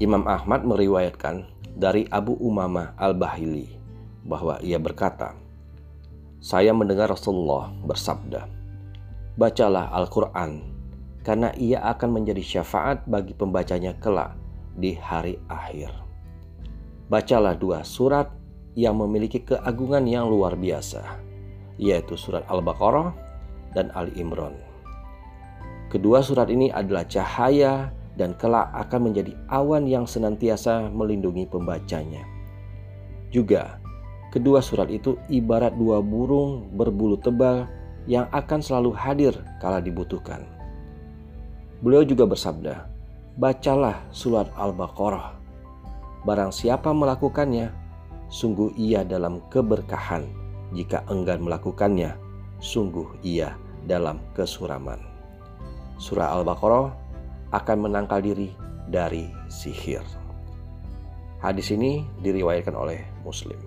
Imam Ahmad meriwayatkan dari Abu Umamah Al-Bahili bahwa ia berkata, "Saya mendengar Rasulullah bersabda, Bacalah Al-Qur'an karena ia akan menjadi syafaat bagi pembacanya kelak di hari akhir. Bacalah dua surat yang memiliki keagungan yang luar biasa, yaitu surat Al-Baqarah dan Ali Imran. Kedua surat ini adalah cahaya dan kelak akan menjadi awan yang senantiasa melindungi pembacanya. Juga, kedua surat itu ibarat dua burung berbulu tebal yang akan selalu hadir kala dibutuhkan. Beliau juga bersabda, "Bacalah surat Al-Baqarah. Barang siapa melakukannya, sungguh ia dalam keberkahan. Jika enggan melakukannya, sungguh ia dalam kesuraman." Surah Al-Baqarah akan menangkal diri dari sihir. Hadis ini diriwayatkan oleh Muslim.